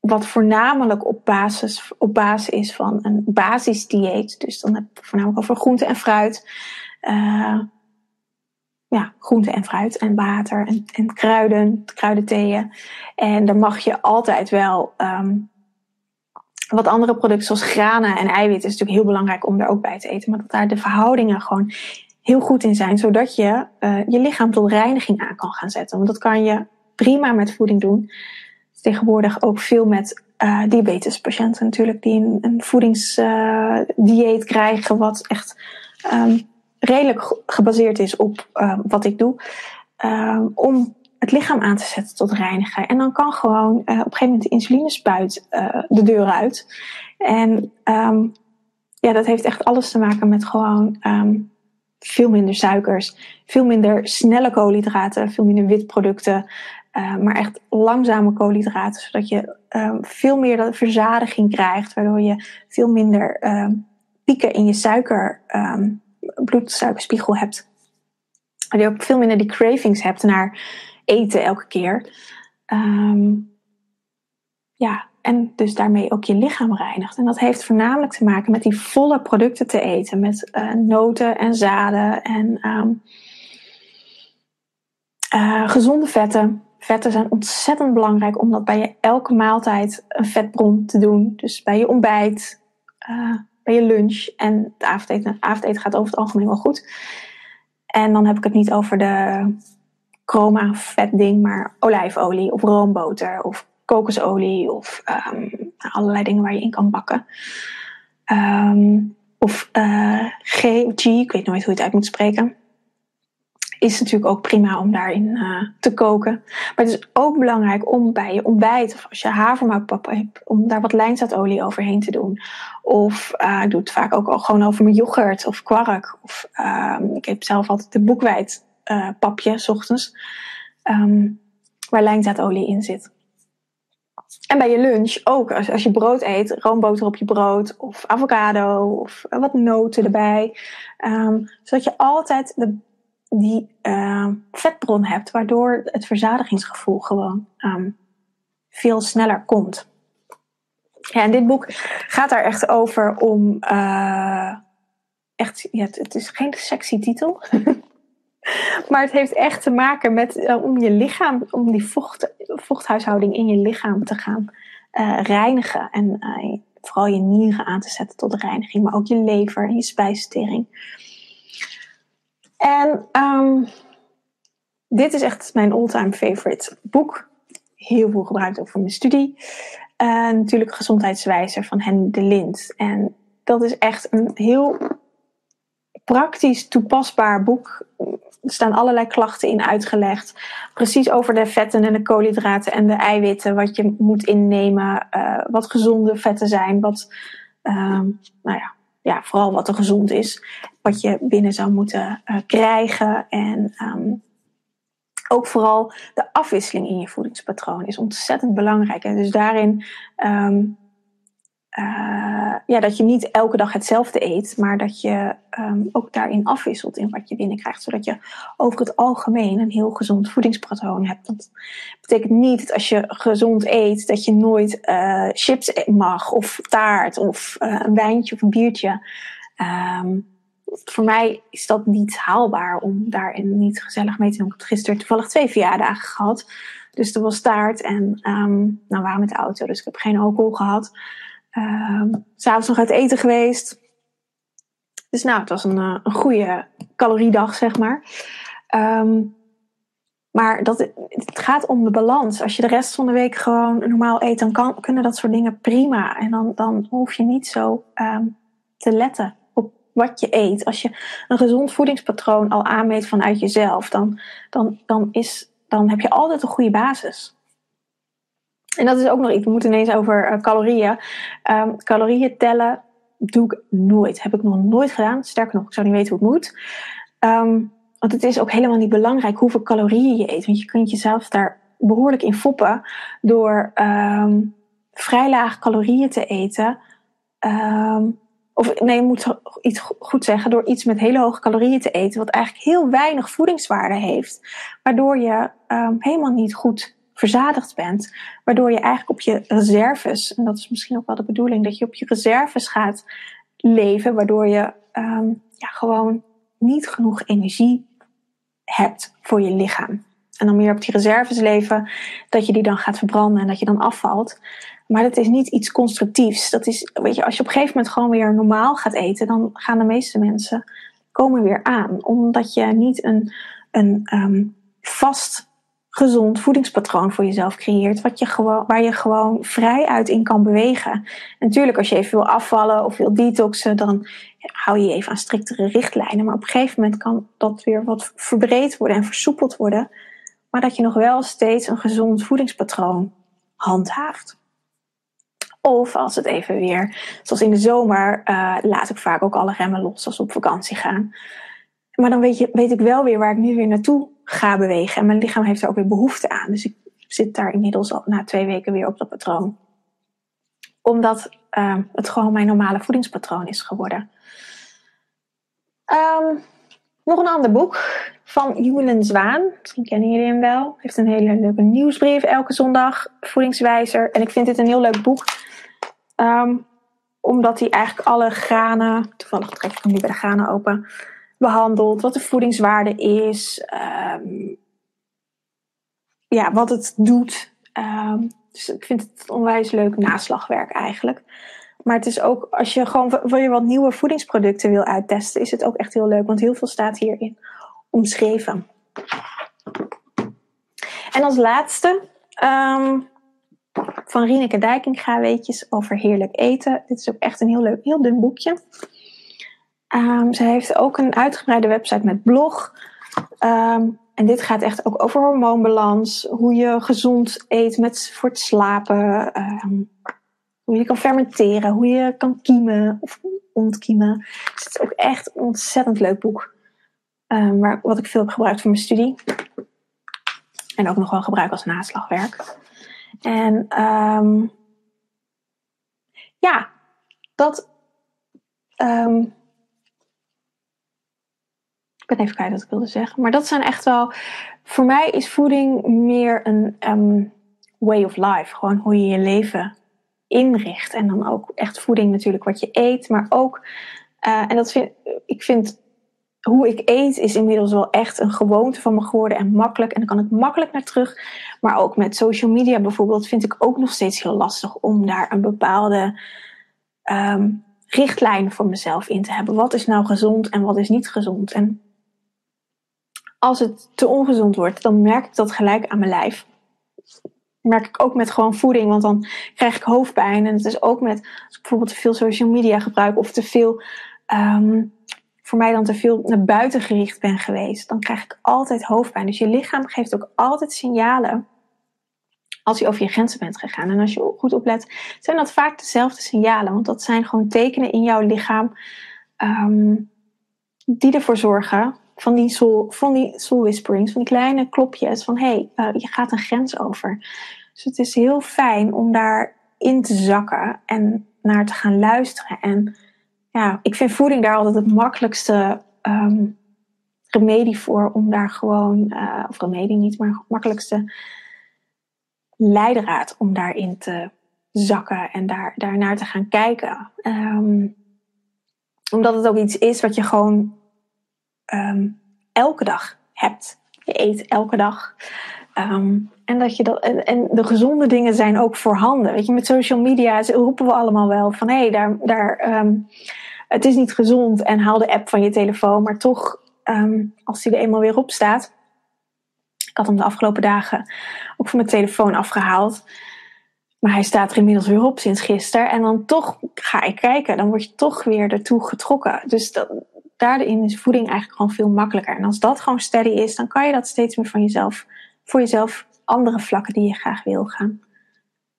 wat voornamelijk op basis, op basis is van een basisdieet. Dus dan heb ik voornamelijk over groente en fruit. Uh, ja, groente en fruit en water en, en kruiden, kruidentheeën. En dan mag je altijd wel um, wat andere producten zoals granen en eiwitten is natuurlijk heel belangrijk om er ook bij te eten. Maar dat daar de verhoudingen gewoon heel goed in zijn. Zodat je uh, je lichaam tot reiniging aan kan gaan zetten. Want dat kan je prima met voeding doen. Tegenwoordig ook veel met uh, diabetespatiënten natuurlijk. Die een, een voedingsdieet krijgen wat echt um, redelijk gebaseerd is op uh, wat ik doe. Um, om het lichaam aan te zetten tot reinigen. En dan kan gewoon uh, op een gegeven moment de insulinespuit uh, de deur uit. En um, ja, dat heeft echt alles te maken met gewoon veel minder suikers, veel minder snelle koolhydraten, veel minder witproducten. Uh, maar echt langzame koolhydraten, zodat je veel meer verzadiging krijgt, waardoor je veel minder pieken in je suiker, bloedsuikerspiegel hebt. Waardoor je ook veel minder die cravings hebt naar eten elke keer. Um, ja, en dus daarmee ook je lichaam reinigt. En dat heeft voornamelijk te maken met die volle producten te eten. Met uh, noten en zaden en um, uh, gezonde vetten. Vetten zijn ontzettend belangrijk om dat bij je elke maaltijd een vetbron te doen. Dus bij je ontbijt, uh, bij je lunch en het avondeten. Gaat over het algemeen wel goed. En dan heb ik het niet over de chroma vet ding, maar olijfolie of roomboter of kokosolie of um, allerlei dingen waar je in kan bakken. Um, of uh, G, G, ik weet nooit hoe je het uit moet spreken. Is natuurlijk ook prima om daarin uh, te koken. Maar het is ook belangrijk om bij je ontbijt, of als je havermoutpap hebt, om daar wat lijnzaadolie overheen te doen. Of uh, ik doe het vaak ook al gewoon over mijn yoghurt of kwark. Of um, ik heb zelf altijd de boekwijd papje, s ochtends, um, waar lijnzaadolie in zit. En bij je lunch ook. Als, als je brood eet, roomboter op je brood. Of avocado. Of wat noten erbij. Um, zodat je altijd de, die uh, vetbron hebt. Waardoor het verzadigingsgevoel gewoon um, veel sneller komt. Ja, en dit boek gaat daar echt over om... Uh, echt, ja, het, is geen sexy titel. Maar het heeft echt te maken met uh, om je lichaam, om die vocht, vochthuishouding in je lichaam te gaan uh, reinigen. En vooral je nieren aan te zetten tot reiniging, maar ook je lever en je spijsvertering. En um, dit is echt mijn all-time favorite boek. Heel veel gebruikt ook voor mijn studie. natuurlijk Gezondheidswijzer van Henry de Lind. En dat is echt een heel praktisch toepasbaar boek er staan allerlei klachten in uitgelegd. Precies over de vetten en de koolhydraten en de eiwitten. Wat je moet innemen. Uh, wat gezonde vetten zijn. Wat, uh, nou ja, ja, vooral wat er gezond is. Wat je binnen zou moeten uh, krijgen. En um, ook vooral de afwisseling in je voedingspatroon is ontzettend belangrijk. En dus daarin um, uh, ja, dat je niet elke dag hetzelfde eet, maar dat je um, ook daarin afwisselt in wat je binnenkrijgt. Zodat je over het algemeen een heel gezond voedingspatroon hebt. Dat betekent niet dat als je gezond eet, dat je nooit uh, chips mag, of taart, of een wijntje of een biertje. Voor mij is dat niet haalbaar om daarin niet gezellig mee te doen. Ik heb gisteren toevallig twee verjaardagen gehad. Dus er was taart en um, nou, we waren met de auto, dus ik heb geen alcohol gehad. Um, S'avonds nog uit eten geweest. Dus nou, het was een, uh, een goede caloriedag, zeg maar. Um, maar dat, het gaat om de balans. Als je de rest van de week gewoon normaal eet, dan kan, kunnen dat soort dingen prima. En dan, dan hoef je niet zo te letten wat je eet. Als je een gezond voedingspatroon al aanmeet vanuit jezelf, dan, dan, dan, is, dan heb je altijd een goede basis. En dat is ook nog iets. We moeten ineens over uh, calorieën. Um, calorieën tellen doe ik nooit. Heb ik nog nooit gedaan. Sterker nog, ik zou niet weten hoe het moet. Um, want het is ook helemaal niet belangrijk hoeveel calorieën je eet. Want je kunt jezelf daar behoorlijk in foppen door um, vrij laag calorieën te eten. Um, of nee, je moet iets goed zeggen, door iets met hele hoge calorieën te eten, wat eigenlijk heel weinig voedingswaarde heeft, waardoor je um, helemaal niet goed verzadigd bent. Waardoor je eigenlijk op je reserves, en dat is misschien ook wel de bedoeling, dat je op je reserves gaat leven. Waardoor je um, ja, gewoon niet genoeg energie hebt voor je lichaam. En dan meer op die reserves leven, dat je die dan gaat verbranden en dat je dan afvalt. Maar dat is niet iets constructiefs. Dat is, weet je, als je op een gegeven moment gewoon weer normaal gaat eten, dan gaan de meeste mensen komen weer aan. Omdat je niet een, een um, vast gezond voedingspatroon voor jezelf creëert, wat je gewoon, waar je gewoon vrij uit in kan bewegen. En natuurlijk, als je even wil afvallen of wil detoxen, dan hou je even aan striktere richtlijnen. Maar op een gegeven moment kan dat weer wat verbreed worden en versoepeld worden. Maar dat je nog wel steeds een gezond voedingspatroon handhaaft. Of als het even weer, zoals in de zomer, uh, laat ik vaak ook alle remmen los als we op vakantie gaan. Maar dan weet, je, weet ik wel weer waar ik nu weer naartoe ga bewegen. En mijn lichaam heeft er ook weer behoefte aan. Dus ik zit daar inmiddels al na twee weken weer op dat patroon. Omdat uh, het gewoon mijn normale voedingspatroon is geworden. Um, nog een ander boek van Julen Zwaan. Misschien kennen jullie hem wel. Heeft een hele leuke nieuwsbrief elke zondag. Voedingswijzer. En ik vind dit een heel leuk boek. Um, omdat hij eigenlijk alle granen. Toevallig trek ik hem nu bij de granen open behandeld, wat de voedingswaarde is, um, ja, wat het doet. Um, dus ik vind het onwijs leuk naslagwerk eigenlijk. Maar het is ook, als je gewoon wil je wat nieuwe voedingsproducten wil uittesten, is het ook echt heel leuk, want heel veel staat hierin omschreven. En als laatste ehm, van Rieneke Dijkinga weetjes over heerlijk eten. Dit is ook echt een heel leuk, heel dun boekje. Um, zij heeft ook een uitgebreide website met blog. Ehm, en dit gaat echt ook over hormoonbalans, hoe je gezond eet met, voor het slapen, hoe je kan fermenteren, hoe je kan kiemen of ontkiemen. Dus het is ook echt een ontzettend leuk boek. Maar wat ik veel heb gebruikt voor mijn studie. En ook nog wel gebruik als naslagwerk. En um, ja, dat. Um, ik ben even kwijt wat ik wilde zeggen. Maar dat zijn echt wel. Voor mij is voeding meer een um, way of life. Gewoon hoe je je leven inricht. En dan ook echt voeding natuurlijk wat je eet. Maar ook. Uh, en dat vind ik vind hoe ik eet is inmiddels wel echt een gewoonte van me geworden en makkelijk. En dan kan ik makkelijk naar terug. Maar ook met social media bijvoorbeeld vind ik ook nog steeds heel lastig om daar een bepaalde um, richtlijn voor mezelf in te hebben. Wat is nou gezond en wat is niet gezond? En als het te ongezond wordt, dan merk ik dat gelijk aan mijn lijf. Merk ik ook met gewoon voeding, want dan krijg ik hoofdpijn. En het is ook met, als ik bijvoorbeeld te veel social media gebruik of te veel um, voor mij dan te veel naar buiten gericht ben geweest, dan krijg ik altijd hoofdpijn. Dus je lichaam geeft ook altijd signalen als je over je grenzen bent gegaan. En als je goed oplet, zijn dat vaak dezelfde signalen. Want dat zijn gewoon tekenen in jouw lichaam um, die ervoor zorgen van die, soul, van die soul whisperings, van die kleine klopjes van hé, hey, uh, je gaat een grens over. Dus het is heel fijn om daar in te zakken en naar te gaan luisteren. En ja, ik vind voeding daar altijd het makkelijkste um, remedie voor om daar gewoon, uh, of remedie niet, maar het makkelijkste leidraad om daarin te zakken en daar, daarnaar te gaan kijken. Um, omdat het ook iets is wat je gewoon um, elke dag hebt. Je eet elke dag. Um, en, dat je dat, en, en, de gezonde dingen zijn ook voorhanden. Weet je, met social media roepen we allemaal wel van hé, hey, daar, daar um, het is niet gezond en haal de app van je telefoon. Maar toch, um, als die er eenmaal weer op staat. Ik had hem de afgelopen dagen ook van mijn telefoon afgehaald. Maar hij staat er inmiddels weer op sinds gisteren. En dan toch ga ik kijken. Dan word je toch weer ertoe getrokken. Dus dat, daarin is voeding eigenlijk gewoon veel makkelijker. En als dat gewoon steady is, dan kan je dat steeds meer van jezelf, voor jezelf andere vlakken die je graag wil gaan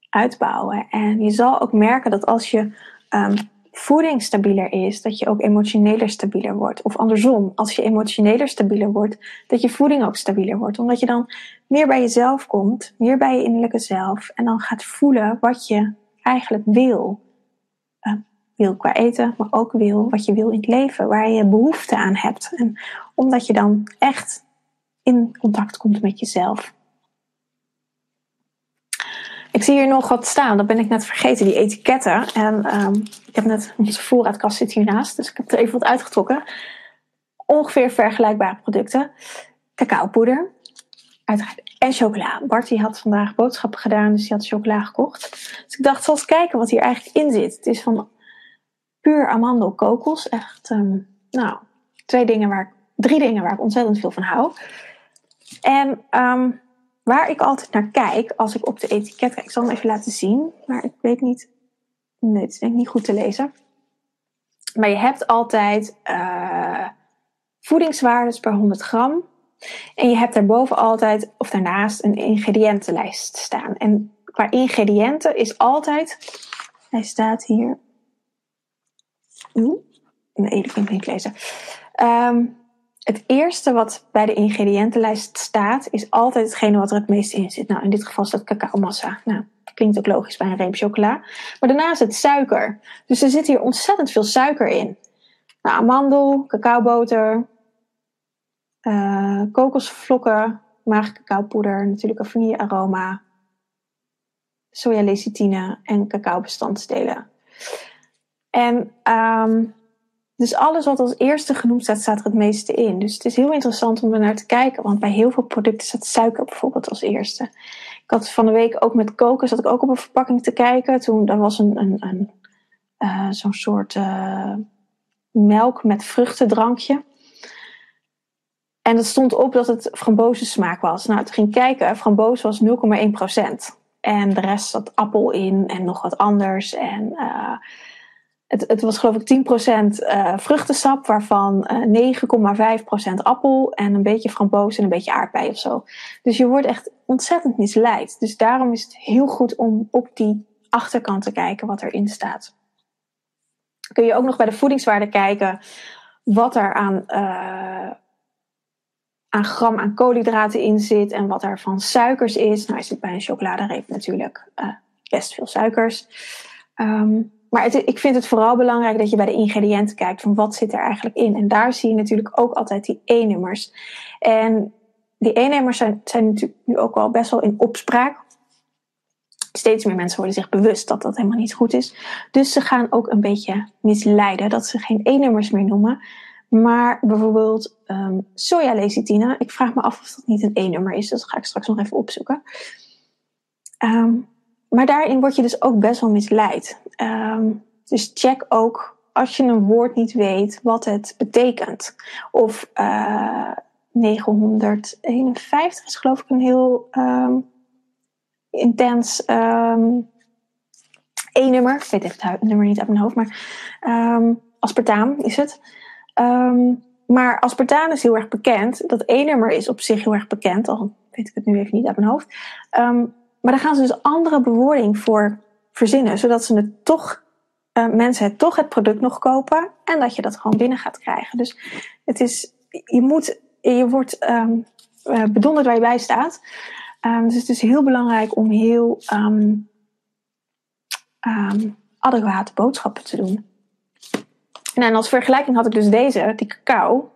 uitbouwen. En je zal ook merken dat als je um, voeding stabieler is, dat je ook emotioneler stabieler wordt. Of andersom, als je emotioneler stabieler wordt, dat je voeding ook stabieler wordt. Omdat je dan meer bij jezelf komt, meer bij je innerlijke zelf. En dan gaat voelen wat je eigenlijk wil. Uh, wil qua eten, maar ook wil wat je wil in het leven, waar je behoefte aan hebt. En omdat je dan echt in contact komt met jezelf. Ik zie hier nog wat staan, dat ben ik net vergeten, die etiketten. En um, ik heb net onze voorraadkast zit hiernaast, dus ik heb er even wat uitgetrokken. Ongeveer vergelijkbare producten. Cacaopoeder, uiteraard, en chocola. Bart had vandaag boodschappen gedaan, dus die had chocola gekocht. Dus ik dacht, zal eens kijken wat hier eigenlijk in zit. Het is van puur amandel kokos. Echt, um, nou, twee dingen waar ik, drie dingen waar ik ontzettend veel van hou. En um, waar ik altijd naar kijk als ik op de etiket kijk, ik zal hem even laten zien, maar ik weet niet, nee, het is denk ik niet goed te lezen. Maar je hebt altijd uh, voedingswaardes per 100 gram. En je hebt daarboven altijd, of daarnaast, een ingrediëntenlijst staan. En qua ingrediënten is altijd, hij staat hier. Nee, dat kan ik niet lezen. Um, het eerste wat bij de ingrediëntenlijst staat, is altijd hetgene wat er het meest in zit. Nou, in dit geval is dat cacao-massa. Nou, klinkt ook logisch bij een reep chocola. Maar daarnaast het suiker. Dus er zit hier ontzettend veel suiker in. Nou, amandel, cacaoboter, uh, kokosvlokken, maag cacaopoeder, natuurlijk een vanillearoma, sojalecithine en cacaobestanddelen. En um, dus alles wat als eerste genoemd staat, staat er het meeste in. Dus het is heel interessant om er naar te kijken. Want bij heel veel producten staat suiker bijvoorbeeld als eerste. Ik had van de week ook met koken, zat ik ook op een verpakking te kijken. Toen, er was een, een, een uh, zo'n soort uh, melk met vruchtendrankje. En het stond op dat het frambozensmaak was. Nou, toen ging ik kijken, framboos was 0,1%. En de rest zat appel in en nog wat anders. En uh, het, het, was geloof ik 10% uh, vruchtensap, waarvan uh, 9,5% appel en een beetje framboos en een beetje aardbei of zo. Dus je wordt echt ontzettend misleid. Dus daarom is het heel goed om op die achterkant te kijken wat erin staat. Kun je ook nog bij de voedingswaarde kijken wat er aan, uh, aan gram aan koolhydraten in zit en wat er van suikers is. Nou is het bij een chocoladereep natuurlijk best veel suikers. Um, maar ik vind het vooral belangrijk dat je bij de ingrediënten kijkt van wat zit er eigenlijk in. En daar zie je natuurlijk ook altijd die E-nummers. En die E-nummers zijn, natuurlijk nu ook wel best wel in opspraak. Steeds meer mensen worden zich bewust dat dat helemaal niet goed is. Dus ze gaan ook een beetje misleiden dat ze geen E-nummers meer noemen. Maar bijvoorbeeld um, sojalecithine. Ik vraag me af of dat niet een E-nummer is. Dat ga ik straks nog even opzoeken. Um, maar daarin word je dus ook best wel misleid. Um, dus check ook als je een woord niet weet wat het betekent. Of uh, eh, 951 is geloof ik een heel um, intens um, E-nummer. Ik weet even het nummer niet uit mijn hoofd, maar um, aspartaam is het. Maar aspartaam is heel erg bekend. Dat E-nummer is op zich heel erg bekend, al weet ik het nu even niet uit mijn hoofd. Maar daar gaan ze dus andere bewoording voor verzinnen, zodat ze het toch, uh, mensen het toch het product nog kopen en dat je dat gewoon binnen gaat krijgen. Dus het is, je moet, je wordt um, bedonderd waar je bij staat. Um, dus het is heel belangrijk om heel um, adequate boodschappen te doen. Nou, en als vergelijking had ik dus deze, die cacao.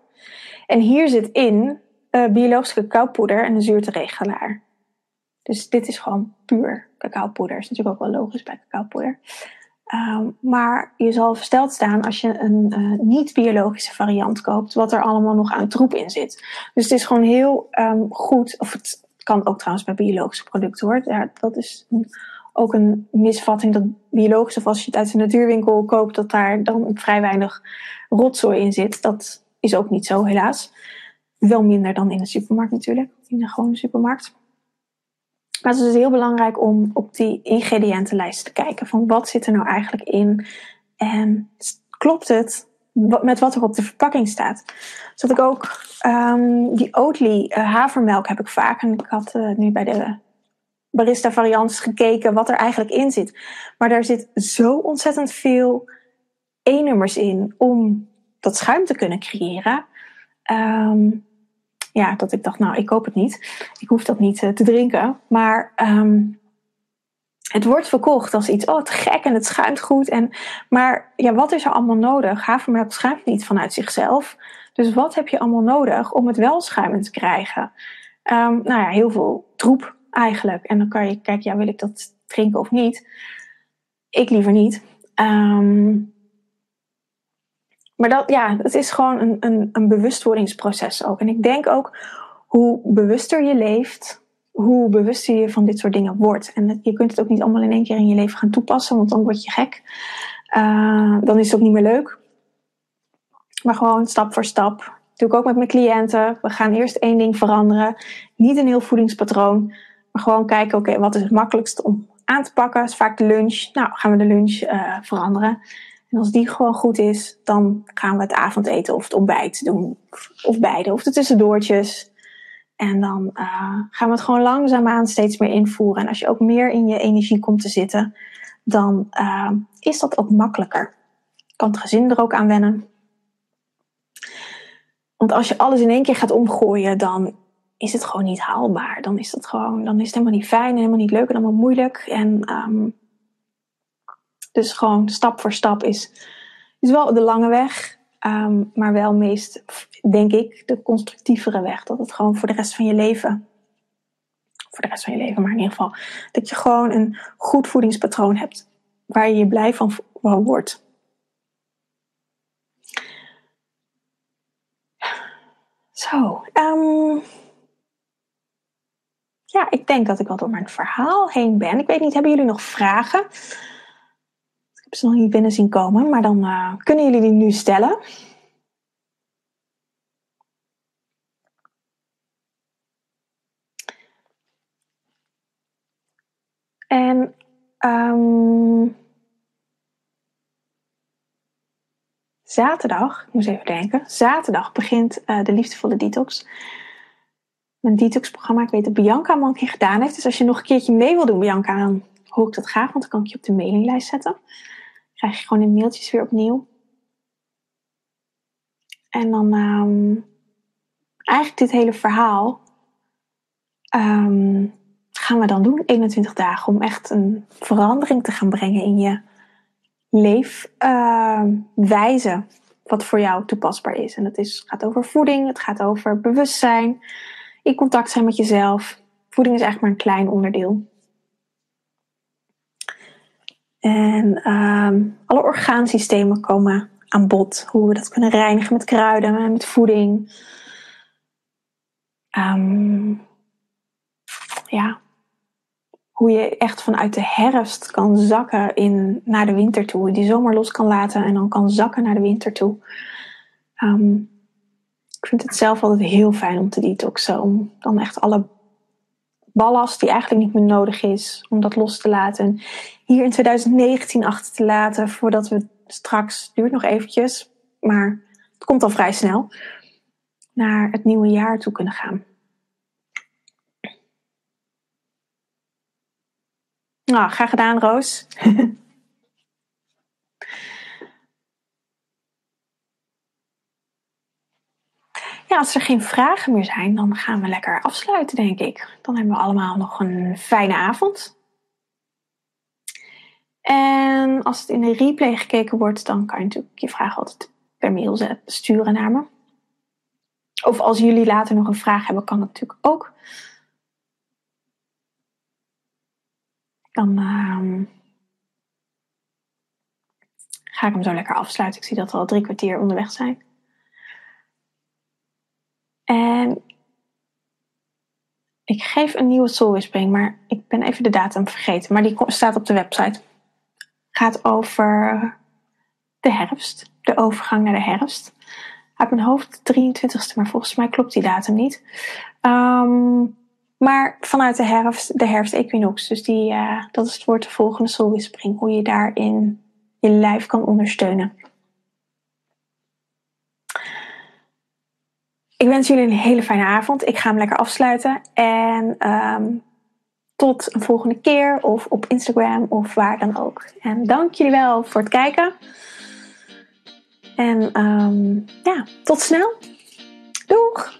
En hier zit in uh, biologische cacaopoeder en een zuurteregelaar. Dus dit is gewoon puur cacaopoeder. Is natuurlijk ook wel logisch bij cacaopoeder. Um, maar je zal versteld staan als je een uh, niet-biologische variant koopt, wat er allemaal nog aan troep in zit. Dus het is gewoon heel um, goed, of het kan ook trouwens bij biologische producten hoor. Ja, dat is een, ook een misvatting dat biologisch, of als je het uit de natuurwinkel koopt, dat daar dan vrij weinig rotzooi in zit. Dat is ook niet zo, helaas. Wel minder dan in de supermarkt natuurlijk, in de gewone supermarkt. Maar het is dus heel belangrijk om op die ingrediëntenlijst te kijken. Van wat zit er nou eigenlijk in? En klopt het met wat er op de verpakking staat? Zodat ik ook um, die Oatly uh, havermelk heb ik vaak. En ik had uh, nu bij de barista variantes gekeken wat er eigenlijk in zit. Maar daar zit zo ontzettend veel E-nummers in om dat schuim te kunnen creëren. Um, ja, dat ik dacht, nou, ik koop het niet. Ik hoef dat niet uh, te drinken. Maar um, het wordt verkocht als iets, oh, te gek en het schuimt goed. En, maar ja, wat is er allemaal nodig? Havermelk schuimt niet vanuit zichzelf. Dus wat heb je allemaal nodig om het wel schuimend te krijgen? Um, nou ja, heel veel troep eigenlijk. En dan kan je kijken, ja, wil ik dat drinken of niet? Ik liever niet. Um, maar dat, ja, het is gewoon een, een, een bewustwordingsproces ook. En ik denk ook, hoe bewuster je leeft, hoe bewuster je van dit soort dingen wordt. En je kunt het ook niet allemaal in één keer in je leven gaan toepassen, want dan word je gek. Uh, dan is het ook niet meer leuk. Maar gewoon stap voor stap. Dat doe ik ook met mijn cliënten. We gaan eerst één ding veranderen. Niet een heel voedingspatroon. Maar gewoon kijken, oké, wat is het makkelijkst om aan te pakken? Dat is vaak de lunch. Nou, gaan we de lunch uh, veranderen. En als die gewoon goed is, dan gaan we het avondeten of het ontbijt doen. Of beide, of de tussendoortjes. En dan uh, gaan we het gewoon langzaamaan steeds meer invoeren. En als je ook meer in je energie komt te zitten, dan uh, is dat ook makkelijker. Kan het gezin er ook aan wennen. Want als je alles in één keer gaat omgooien, dan is het gewoon niet haalbaar. Dan is het gewoon, dan is het helemaal niet fijn en helemaal niet leuk en helemaal moeilijk. En um, dus gewoon stap voor stap is, is wel de lange weg. Um, maar wel meest, denk ik, de constructievere weg. Dat het gewoon voor de rest van je leven. Voor de rest van je leven, maar in ieder geval. Dat je gewoon een goed voedingspatroon hebt. Waar je je blij van, wordt. Zo. Um, ja, ik denk dat ik wel door mijn verhaal heen ben. Ik weet niet, hebben jullie nog vragen? heb ze nog niet binnen zien komen, maar dan eh, kunnen jullie die nu stellen. En ehm, zaterdag, ik moest even denken, zaterdag begint eh, de liefdevolle detox. Mijn detoxprogramma, ik weet dat Bianca hem al een keer gedaan heeft. Dus als je nog een keertje mee wil doen, Bianca, dan hoor ik dat graag, want dan kan ik je op de mailinglijst zetten. Krijg je gewoon de mailtjes weer opnieuw. En dan um, eigenlijk dit hele verhaal um, gaan we dan doen. 21 dagen om echt een verandering te gaan brengen in je leefwijze. Uh, wat voor jou toepasbaar is. En het is, gaat over voeding, het gaat over bewustzijn, in contact zijn met jezelf. Voeding is eigenlijk maar een klein onderdeel. En um, alle orgaansystemen komen aan bod. Hoe we dat kunnen reinigen met kruiden en met voeding. Um, ja, hoe je echt vanuit de herfst kan zakken in, naar de winter toe. Die zomer los kan laten en dan kan zakken naar de winter toe. Um, ik vind het zelf altijd heel fijn om te detoxen. Om dan echt alle ballast die eigenlijk niet meer nodig is, om dat los te laten. Hier in 2019 achter te laten voordat we straks, duurt nog eventjes, maar het komt al vrij snel, naar het nieuwe jaar toe kunnen gaan. Nou, graag gedaan, Roos. ja, als er geen vragen meer zijn, dan gaan we lekker afsluiten, denk ik. Dan hebben we allemaal nog een fijne avond. En als het in de replay gekeken wordt, dan kan je natuurlijk je vraag altijd per mail sturen naar me. Of als jullie later nog een vraag hebben, kan dat natuurlijk ook. Dan uh, ga ik hem zo lekker afsluiten. Ik zie dat we al drie kwartier onderweg zijn. En ik geef een nieuwe Soul maar ik ben even de datum vergeten. Maar die staat op de website. Gaat over de herfst, de overgang naar de herfst. Uit mijn hoofd 23ste, maar volgens mij klopt die datum niet. Um, maar vanuit de herfst, de herfst-equinox. Dus die, uh, dat is het woord de volgende Soul Hoe je daarin je lijf kan ondersteunen. Ik wens jullie een hele fijne avond. Ik ga hem lekker afsluiten. En um, tot een volgende keer. Of op Instagram of waar dan ook. En dank jullie wel voor het kijken. En um, ja, tot snel. Doeg!